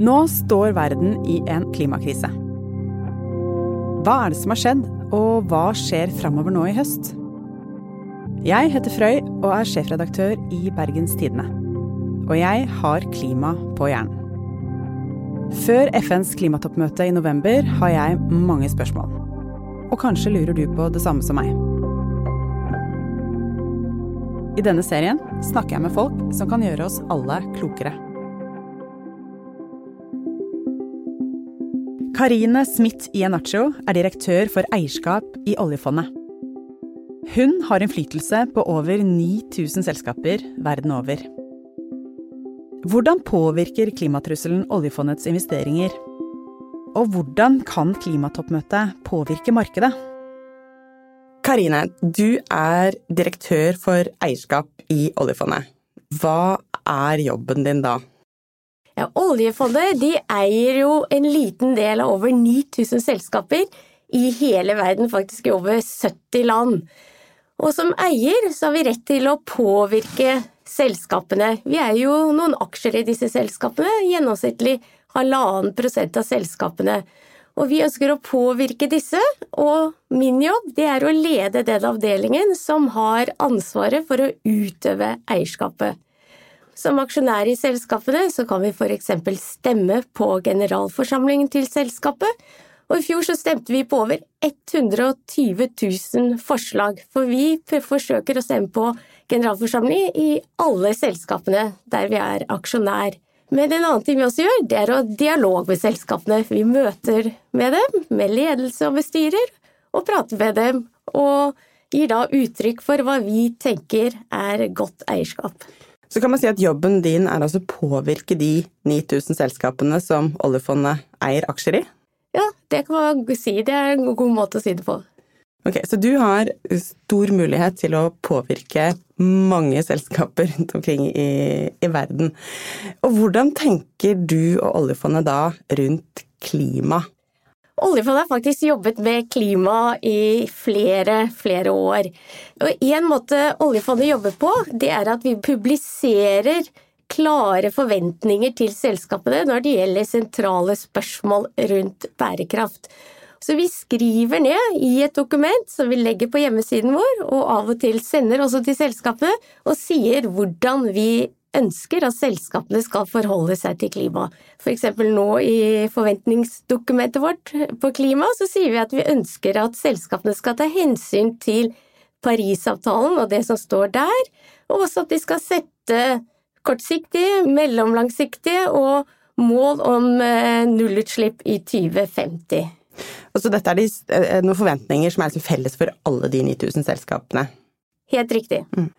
Nå står verden i en klimakrise. Hva er det som har skjedd, og hva skjer framover nå i høst? Jeg heter Frøy og er sjefredaktør i Bergens Tidende. Og jeg har klima på hjernen. Før FNs klimatoppmøte i november har jeg mange spørsmål. Og kanskje lurer du på det samme som meg. I denne serien snakker jeg med folk som kan gjøre oss alle klokere. Karine Smith Ienaccio er direktør for eierskap i oljefondet. Hun har innflytelse på over 9000 selskaper verden over. Hvordan påvirker klimatrusselen oljefondets investeringer? Og hvordan kan klimatoppmøtet påvirke markedet? Karine, du er direktør for eierskap i oljefondet. Hva er jobben din da? Ja, oljefondet de eier jo en liten del av over 9000 selskaper i hele verden, faktisk i over 70 land. Og som eier så har vi rett til å påvirke selskapene. Vi er jo noen aksjer i disse selskapene, gjennomsnittlig halvannen prosent av selskapene. Og vi ønsker å påvirke disse, og min jobb det er å lede den avdelingen som har ansvaret for å utøve eierskapet. Som aksjonær i selskapene så kan vi f.eks. stemme på generalforsamlingen til selskapet, og i fjor så stemte vi på over 120 000 forslag, for vi forsøker å stemme på generalforsamling i alle selskapene der vi er aksjonær. Men en annen ting vi også gjør, det er å dialog med selskapene. Vi møter med dem, med ledelse og bestyrer, og prater med dem, og gir da uttrykk for hva vi tenker er godt eierskap. Så kan man si at jobben din er altså påvirke de 9000 selskapene som oljefondet eier aksjer i? Ja, det kan man si. Det er en god måte å si det på. Ok, Så du har stor mulighet til å påvirke mange selskaper rundt omkring i, i verden. Og hvordan tenker du og oljefondet da rundt klima? Oljefondet har faktisk jobbet med klima i flere, flere år. Og en måte oljefondet jobber på, det er at vi publiserer klare forventninger til selskapene når det gjelder sentrale spørsmål rundt bærekraft. Så vi skriver ned i et dokument som vi legger på hjemmesiden vår, og av og til sender også til selskapene, og sier hvordan vi ønsker at selskapene skal forholde seg til klima. For eksempel nå i forventningsdokumentet vårt på klima, så sier vi at vi ønsker at selskapene skal ta hensyn til Parisavtalen og det som står der, og også at de skal sette kortsiktige, mellomlangsiktige og mål om eh, nullutslipp i 2050. Og så dette er de, eh, noen forventninger som er liksom felles for alle de 9000 selskapene? Helt riktig. Mm.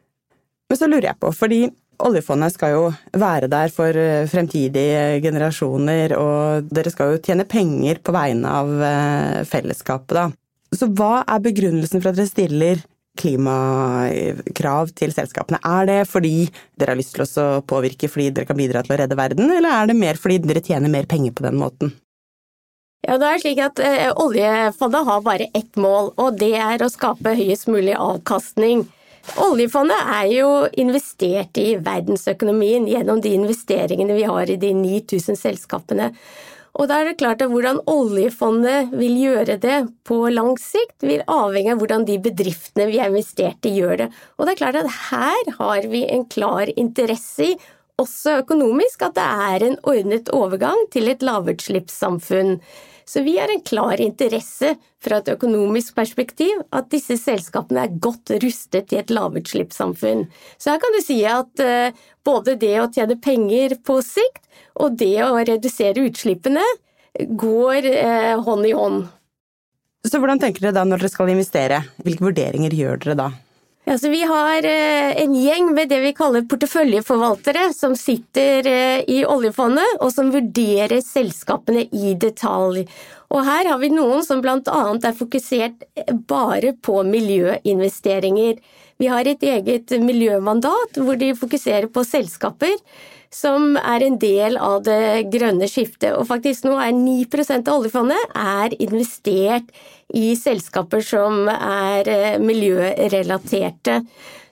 Men så lurer jeg på, fordi oljefondet skal jo være der for eh, fremtidige generasjoner, og dere skal jo tjene penger på vegne av eh, fellesskapet, da. Så hva er begrunnelsen for at dere stiller klimakrav til selskapene? Er det fordi dere har lyst til å påvirke fordi dere kan bidra til å redde verden, eller er det mer fordi dere tjener mer penger på den måten? Ja, det er slik at eh, Oljefondet har bare ett mål, og det er å skape høyest mulig avkastning. Oljefondet er jo investert i verdensøkonomien gjennom de investeringene vi har i de 9000 selskapene. Og da er det klart at hvordan oljefondet vil gjøre det på lang sikt, vil avhenge av hvordan de bedriftene vi har investert i, gjør det. Og det er klart at her har vi en klar interesse i, også økonomisk, at det er en ordnet overgang til et lavutslippssamfunn. Så vi har en klar interesse fra et økonomisk perspektiv at disse selskapene er godt rustet i et lavutslippssamfunn. Så her kan du si at eh, både det å tjene penger på sikt og det å redusere utslippene går eh, hånd i hånd. Så hvordan tenker dere da når dere skal investere? Hvilke vurderinger gjør dere da? Ja, så vi har eh, en gjeng med det vi kaller porteføljeforvaltere som sitter eh, i oljefondet og som vurderer selskapene i detalj. Og her har vi noen som bl.a. er fokusert eh, bare på miljøinvesteringer. Vi har et eget miljømandat hvor de fokuserer på selskaper som er en del av det grønne skiftet. Og faktisk nå er 9% av oljefondet er investert i selskaper som er eh, miljørelaterte.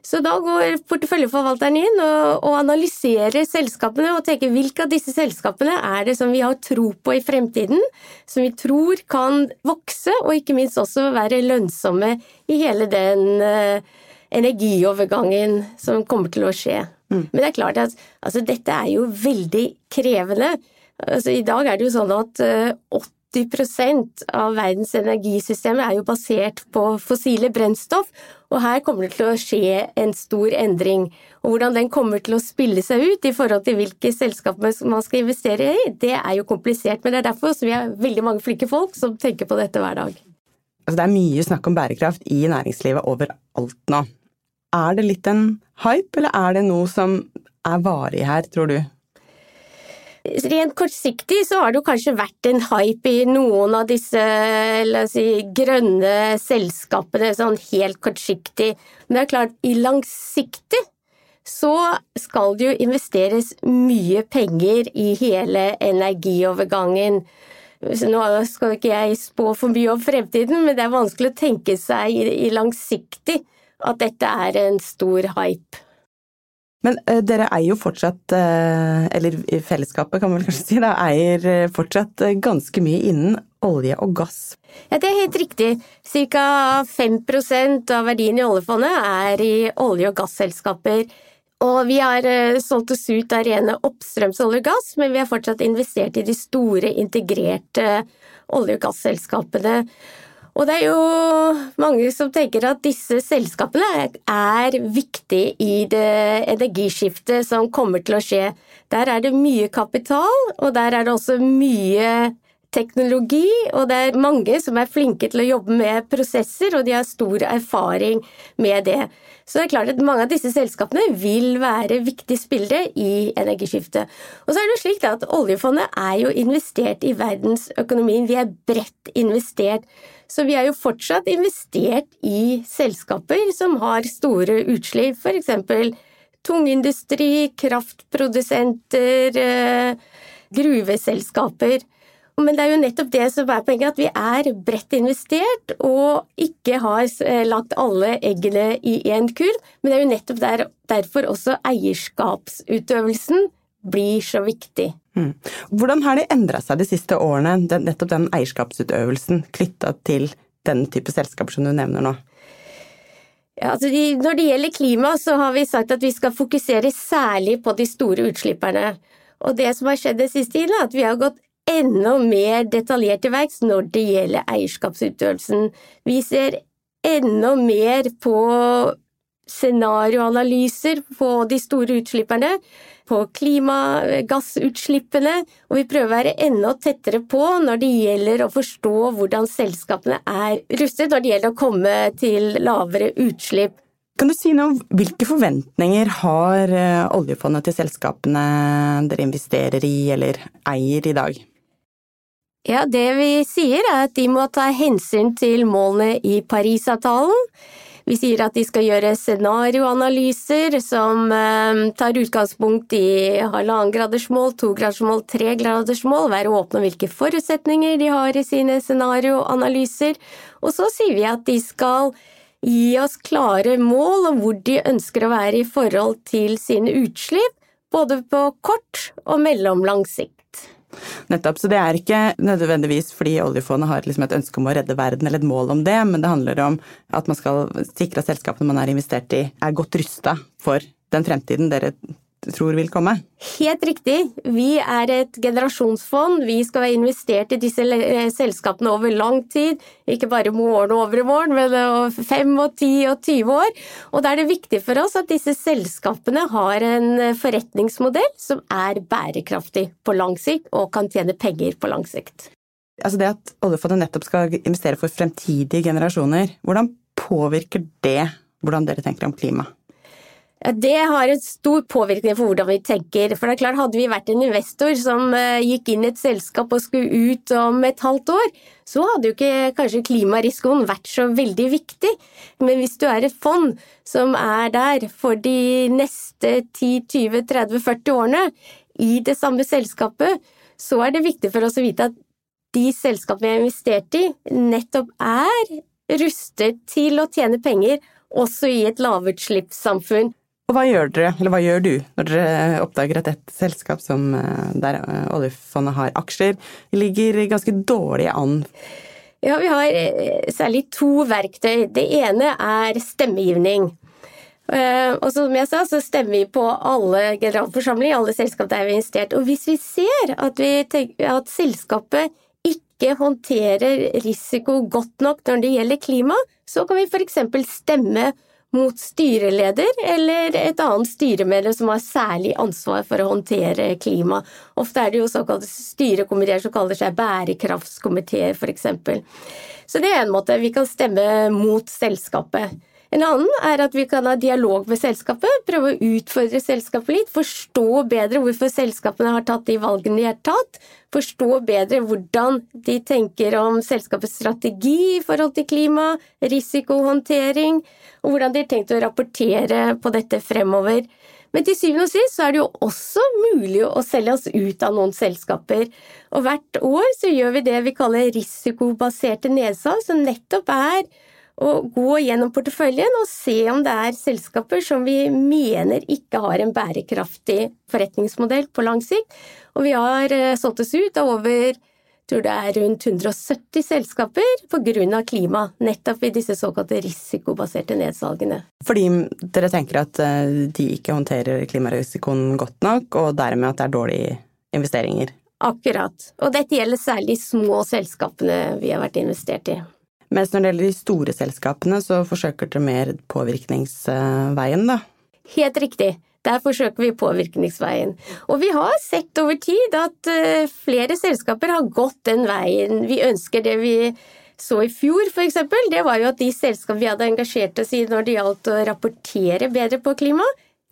Så da går porteføljeforvalteren inn og, og, analyserer selskapene og tenker hvilke av disse selskapene er det som vi har tro på i fremtiden, som vi tror kan vokse og ikke minst også være lønnsomme i hele den uh, energiovergangen som kommer til å skje. Mm. Men det er klart at altså, dette er jo veldig krevende. Altså, I dag er det jo sånn at uh, eh, 80% av verdens energisystemer er jo basert på fossile brennstoff, og her kommer det til å skje en stor endring. Og hvordan den kommer til å spille seg ut i forhold til hvilke selskaper man skal investere i, det er jo komplisert. Men det er derfor vi har veldig mange flinke folk som tenker på dette hver dag. Altså, det er mye snakk om bærekraft i næringslivet overalt nå. Er det litt en hype, eller er det noe som er varig her, tror du? Rent kortsiktig så har det jo kanskje vært en hype i noen av disse si, grønne selskapene, sånn helt kortsiktig. Men det er klart, i langsiktig så skal det jo investeres mye penger i hele energiovergangen. Nå skal ikke jeg spå for mye om fremtiden, men det er vanskelig å tenke seg i langsiktig at dette er en stor hype. Men uh, dere eier jo fortsatt, uh, eller fellesskapet kan man kanskje si, da, eier uh, ganske mye innen olje og gass? Ja, det er helt riktig. Cirka 5% av verdien i oljefondet er i olje- og gasselskaper. Og vi har solgt oss ut av rene oppstrømsolje og gass, men vi har fortsatt investert i de store integrerte olje- og gasselskapene. Og det er jo mange som tenker at disse selskapene er viktige i det energiskiftet som kommer til å skje. Der er det mye kapital, og der er det også mye teknologi, og det er mange som er flinke til å jobbe med prosesser, og de har stor erfaring med det. Så det er klart at mange av disse selskapene vil være viktige spillere i energiskiftet. Og så er det jo slik at oljefondet er jo investert i verdensøkonomien. Vi er bredt investert. Så vi er jo fortsatt investert i selskaper som har store utslipp, f.eks. tungindustri, kraftprodusenter, eh, gruveselskaper. Men det er jo nettopp det som er poenget, at vi er bredt investert og ikke har eh, lagt alle eggene i én kurv. Men det er jo nettopp der, derfor også eierskapsutøvelsen blir så viktig. Mm. Hvordan har det endra seg de siste årene, den, nettopp den eierskapsutøvelsen knytta til den type selskaper som du nevner nå? Ja, altså de, når det gjelder klima, så har vi sagt at vi skal fokusere særlig på de store utslipperne. Og det som har skjedd den siste tiden, er at vi har gått enda mer detaljert til verks når det gjelder eierskapsutøvelsen. Vi ser enda mer på scenarioanalyser på de store utslipperne på klimagassutslippene, og vi prøver å være enda tettere på når det gjelder å forstå hvordan selskapene er rustet når det gjelder å komme til lavere utslipp. Kan du si noe om hvilke forventninger har eh, oljefondet til selskapene dere investerer i eller eier i dag? Ja, det vi sier er at de må ta hensyn til målene i Parisavtalen. Vi sier at de skal gjøre scenarioanalyser som eh, tar utgangspunkt i halvannengradersmål, togradersmål, tregradersmål, være åpne om hvilke forutsetninger de har i sine scenarioanalyser. Og så sier vi at de skal gi oss klare mål om hvor de ønsker å være i forhold til sine utslipp, både på kort og mellomlang sikt. Nettopp. Så det er ikke nødvendigvis fordi oljefondet har liksom et ønske om å redde verden eller et mål om det, men det handler om at man skal sikre at selskapene man har investert i, er godt rusta for den fremtiden dere tror vil komme? Helt riktig. Vi er et generasjonsfond. Vi skal være investert i disse eh, selskapene over lang tid. Ikke bare morgen og overmorgen, men fem og ti og 20 år. Og da er det viktig for oss at disse selskapene har en forretningsmodell som er bærekraftig på lang sikt og kan tjene penger på lang sikt. Altså det at oljefondet nettopp skal investere for fremtidige generasjoner, hvordan påvirker det hvordan dere tenker om klima? Det har en stor påvirkning for hvordan vi tenker. For det er klart, Hadde vi vært en investor som eh, gikk inn i et selskap og skulle ut om et halvt år, så hadde jo ikke kanskje klimarisikoen vært så veldig viktig. Men hvis du er et fond som er der for de neste 10-20-30-40 årene i det samme selskapet, så er det viktig for oss å vite at de selskapene vi har investert i, nettopp er rustet til å tjene penger også i et lavutslippssamfunn. Og hva gjør dere, eller hva gjør du, når dere oppdager at et selskap som der oljefondet har aksjer, ligger ganske dårlig an? Ja, vi har særlig to verktøy. Det ene er stemmegivning. Eh, og som jeg sa, så stemmer vi på alle generalforsamlinger, alle selskap der vi har investert. Og hvis vi ser at, vi tenker, at selskapet ikke håndterer risiko godt nok når det gjelder klima, så kan vi f.eks. stemme mot styreleder eller et annet styremedlem som har særlig ansvar for å håndtere klima. Ofte er det jo såkalte styrekomiteer som kaller seg bærekraftskomiteer, f.eks. Så det er en måte vi kan stemme mot selskapet. En annen er at vi kan ha dialog med selskapet, prøve å utfordre selskapet litt, forstå bedre hvorfor selskapene har tatt de valgene de har tatt, forstå bedre hvordan de tenker om selskapets strategi i forhold til klima, risikohåndtering, og hvordan de har tenkt å rapportere på dette fremover. Men til syvende og sist så er det jo også mulig å selge oss ut av noen selskaper. Og hvert år så gjør vi det vi kaller risikobaserte nedsalg, som nettopp er å gå gjennom porteføljen og se om det er selskaper som vi mener ikke har en bærekraftig forretningsmodell på lang sikt. Og vi har eh, solgt oss ut av over tror det er rundt 170 selskaper pga. klima, nettopp i disse såkalte risikobaserte nedsalgene. Fordi dere tenker at eh, de ikke håndterer klimarisikoen godt nok, og dermed at det er dårlige investeringer? Akkurat. Og dette gjelder særlig de små selskapene vi har vært investert i. Mens når det gjelder de store selskapene, så forsøker dere mer påvirkningsveien, da? Helt riktig. Der forsøker vi påvirkningsveien. Og vi har sett over tid at eh, flere selskaper har gått den veien vi ønsker. Det vi så i fjor, for eksempel, det var jo at de selskapene vi hadde engasjert oss i når det gjaldt å rapportere bedre på klima,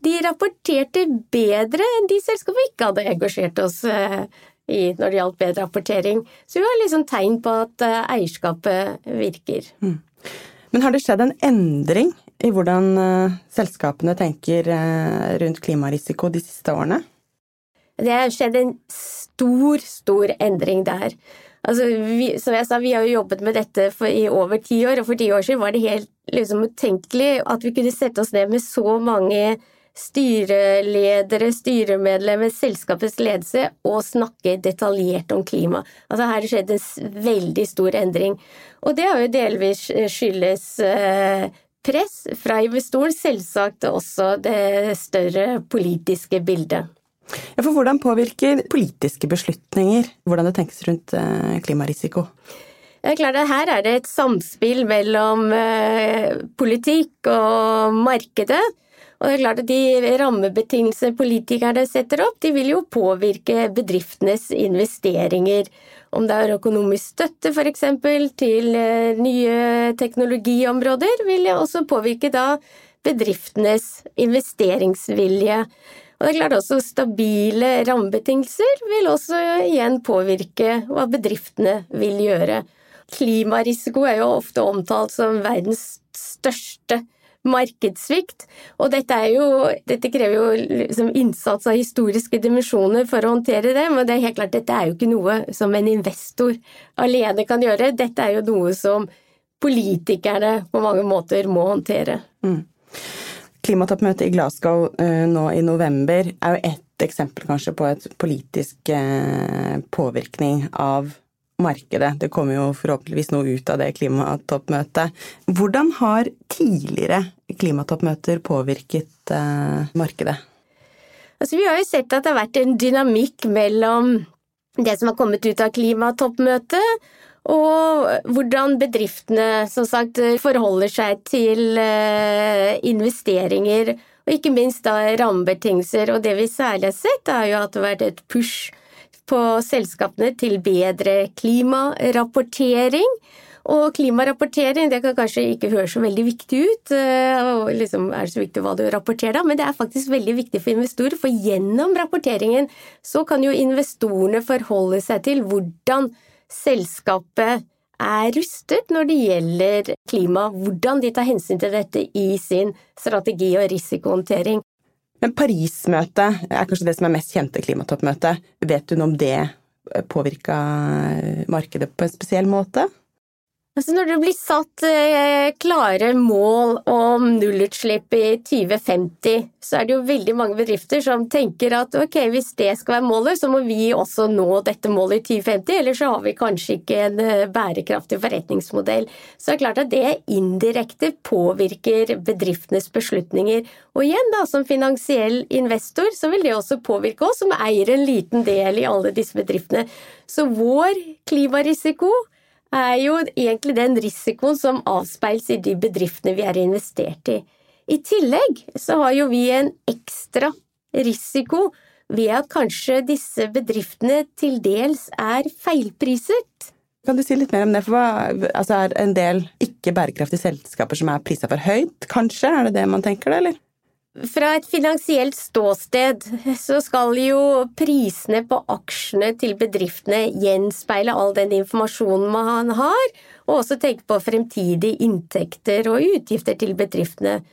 de rapporterte bedre enn de selskapene vi ikke hadde engasjert oss eh, i når det gjaldt bedre rapportering. Så vi har liksom tegn på at eh, eierskapet virker. Mm. Men har det skjedd en endring i hvordan uh, selskapene tenker uh, rundt klimarisiko de siste årene? Det har skjedd en stor, stor endring der. Altså, vi, som jeg sa, vi har jo jobbet med dette for, i over ti år, og for ti år siden var det helt liksom, utenkelig at vi kunne sette oss ned med så mange styreledere, styremedlemmer, selskapets ledelse og snakke detaljert om klima. Altså her skjedde en veldig stor endring. Og det har jo delvis skyldes eh, press fra investoren, selvsagt også det større politiske bildet. Ja, for Hvordan påvirker politiske beslutninger hvordan det tenkes rundt eh, klimarisiko? Det er klart at Her er det et samspill mellom eh, politikk og markedet. Og det er klart at De rammebetingelser politikerne setter opp, de vil jo påvirke bedriftenes investeringer. Om det er økonomisk støtte f.eks. til eh, nye teknologiområder, vil det også påvirke da bedriftenes investeringsvilje. Og det er klart også Stabile rammebetingelser vil også igjen påvirke hva bedriftene vil gjøre. Klimarisiko er jo ofte omtalt som verdens største markedssvikt. Og dette, jo, dette krever jo liksom innsats av historiske dimensjoner for å håndtere det, men det er helt klart, dette er jo ikke noe som en investor alene kan gjøre. Dette er jo noe som politikerne på mange måter må håndtere. Mm. Klimatoppmøtet i Glasgow uh, nå i november er jo ett eksempel kanskje på et politisk uh, påvirkning av markedet. Det kommer jo forhåpentligvis noe ut av det klimatoppmøtet. Hvordan har tidligere klimatoppmøter påvirket eh, markedet? Altså, vi har jo sett at det har vært en dynamikk mellom det som har kommet ut av klimatoppmøtet, og hvordan bedriftene som sagt, forholder seg til eh, investeringer, og ikke minst da rammebetingelser. Og det vi særlig har sett, er jo at det har vært et push på selskapene til bedre klimarapportering. Og klimarapportering det kan kanskje ikke høres så veldig viktig ut, eh, og liksom er det så viktig hva du rapporterer da, men det er faktisk veldig viktig for investorer, for gjennom rapporteringen så kan jo investorene forholde seg til hvordan selskapet er rustet når det gjelder klima, hvordan de tar hensyn til dette i sin strategi og risikohåndtering. Men Paris-møtet er kanskje det som er mest kjente klimatoppmøtet. Vet du noe om det påvirka markedet på en spesiell måte? Altså når det blir satt eh, klare mål om nullutslipp i 2050, så er det jo veldig mange bedrifter som tenker at ok, hvis det skal være målet, så må vi også nå dette målet i 2050, ellers så har vi kanskje ikke en eh, bærekraftig forretningsmodell. Så det er klart at det indirekte påvirker bedriftenes beslutninger. Og igjen, da, som finansiell investor, så vil det også påvirke oss som eier en liten del i alle disse bedriftene. Så vår klimarisiko er jo egentlig den risikoen som avspeiles i de bedriftene vi er investert i. I tillegg så har jo vi en ekstra risiko ved at kanskje disse bedriftene til dels er feilpriset. Kan du si litt mer om det? For hva, altså er en del ikke bærekraftige selskaper som er prisa for høyt, kanskje? Er det det man tenker, det, eller? Fra et finansielt ståsted så skal jo prisene på aksjene til bedriftene gjenspeile all den informasjonen man har, og også tenke på fremtidige inntekter og utgifter til bedriftene.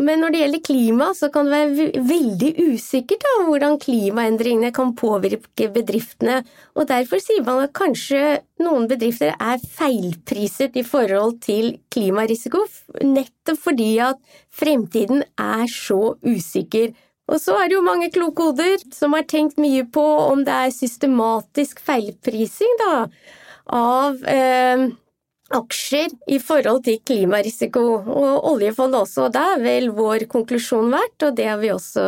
Men når det gjelder klima, så kan det være veldig usikkert da, hvordan klimaendringene kan påvirke bedriftene, og derfor sier man at kanskje noen bedrifter er feilpriset i forhold til klimarisiko, nettopp fordi at fremtiden er så usikker. Og så er det jo mange kloke hoder som har tenkt mye på om det er systematisk feilprising da, av eh, aksjer i forhold til klimarisiko, og oljefondet også. og Det er vel vår konklusjon vært, og det har vi også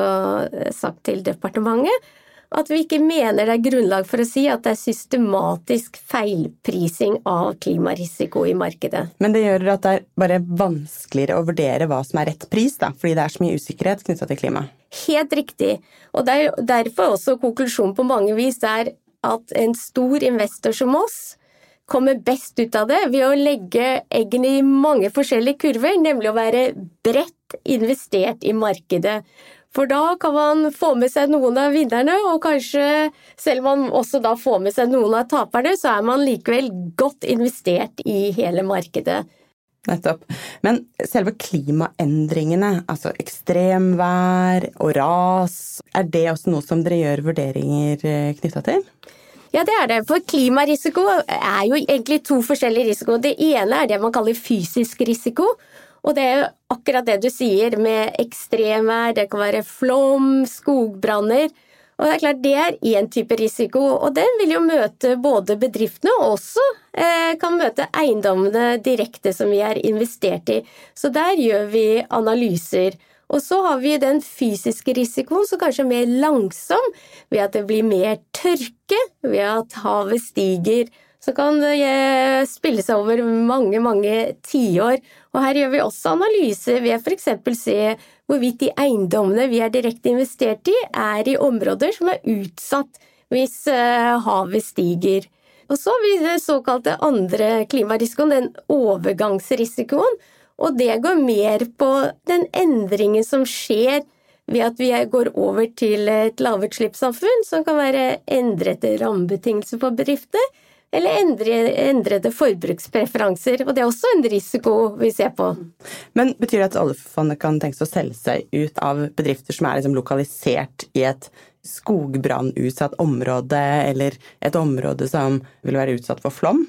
eh, sagt til departementet, at vi ikke mener det er grunnlag for å si at det er systematisk feilprising av klimarisiko i markedet. Men det gjør at det er bare vanskeligere å vurdere hva som er rett pris, da, fordi det er så mye usikkerhet knytta til klima? Helt riktig, og det er derfor også konklusjonen på mange vis er at en stor investor som oss kommer best ut av det ved å legge eggene i mange forskjellige kurver, nemlig å være bredt investert i markedet. For da kan man få med seg noen av vinnerne, og kanskje selv om man også da får med seg noen av taperne, så er man likevel godt investert i hele markedet. Nettopp. Men selve klimaendringene, altså ekstremvær og ras, er det også noe som dere gjør vurderinger eh, knytta til? Ja, det er det. For klimarisiko er jo egentlig to forskjellige risiko. Det ene er det man kaller fysisk risiko. Og det er jo akkurat det du sier med ekstremvær, det kan være flom, skogbranner. Og det er klart det er én type risiko, og den vil jo møte både bedriftene og også eh, kan møte eiendommene direkte som vi er investert i. Så der gjør vi analyser. Og så har vi den fysiske risikoen som kanskje er mer langsom, ved at det blir mer tørke, ved at havet stiger. Så kan eh, spille seg over mange, mange tiår. Og her gjør vi også analyser ved f.eks. se hvorvidt de eiendommene vi er direkte investert i, er i områder som er utsatt hvis eh, havet stiger. Og så har vi den såkalte andre klimarisikoen, den overgangsrisikoen, og det går mer på den endringen som skjer ved at vi går over til et lavutslippssamfunn, som kan være endrede rammebetingelser for bedrifter, eller endrede forbrukspreferanser. Og det er også en risiko vi ser på. Men betyr det at oljefondet kan tenke seg å selge seg ut av bedrifter som er liksom lokalisert i et skogbrannutsatt område, eller et område som vil være utsatt for flom?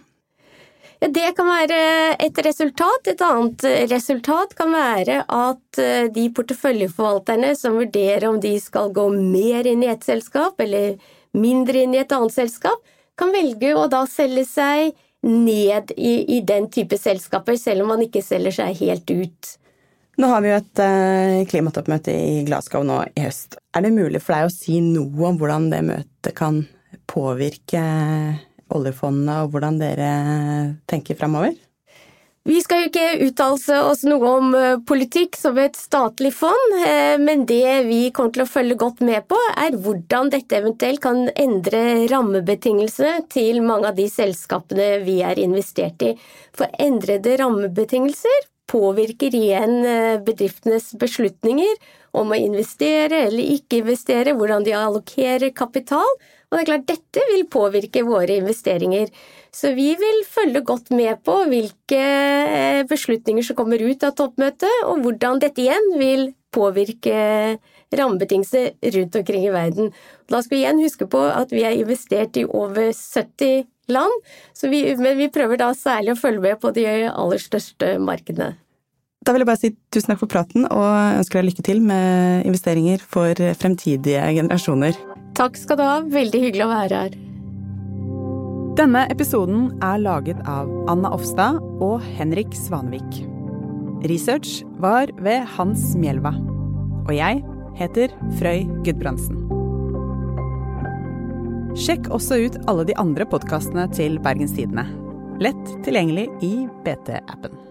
Det kan være et resultat. Et annet resultat kan være at eh, de porteføljeforvalterne som vurderer om de skal gå mer inn i et selskap eller mindre inn i et annet selskap, kan velge å da selge seg ned i, i den type selskaper, selv om man ikke selger seg helt ut. Nå har vi jo et uh, klimatoppmøte i Glasgow nå i høst. Er det mulig for deg å si noe om hvordan det møtet kan påvirke oljefondet og hvordan dere tenker framover? Vi skal jo ikke uttale oss noe om eh, politikk som et statlig fond, eh, men det vi kommer til å følge godt med på, er hvordan dette eventuelt kan endre rammebetingelsene til mange av de selskapene vi er investert i. For endrede rammebetingelser påvirker igjen eh, bedriftenes beslutninger om å investere eller ikke investere, hvordan de allokerer kapital, og det er klart, dette vil påvirke våre investeringer. Så vi vil følge godt med på hvilke eh, beslutninger som kommer ut av toppmøtet, og hvordan dette igjen vil påvirke rammebetingelser rundt omkring i verden. Da skal vi igjen huske på at vi er investert i over 70 land, vi, men vi prøver da særlig å følge med på de aller største markedene. Da vil jeg bare si tusen takk for praten, og ønsker deg lykke til med investeringer for fremtidige generasjoner. Takk skal du ha, veldig hyggelig å være her. Denne episoden er laget av Anna Offstad og Henrik Svanevik. Research var ved Hans Mjelva. Og jeg heter Frøy Gudbrandsen. Sjekk også ut alle de andre podkastene til Bergens Tidende. Lett tilgjengelig i BT-appen.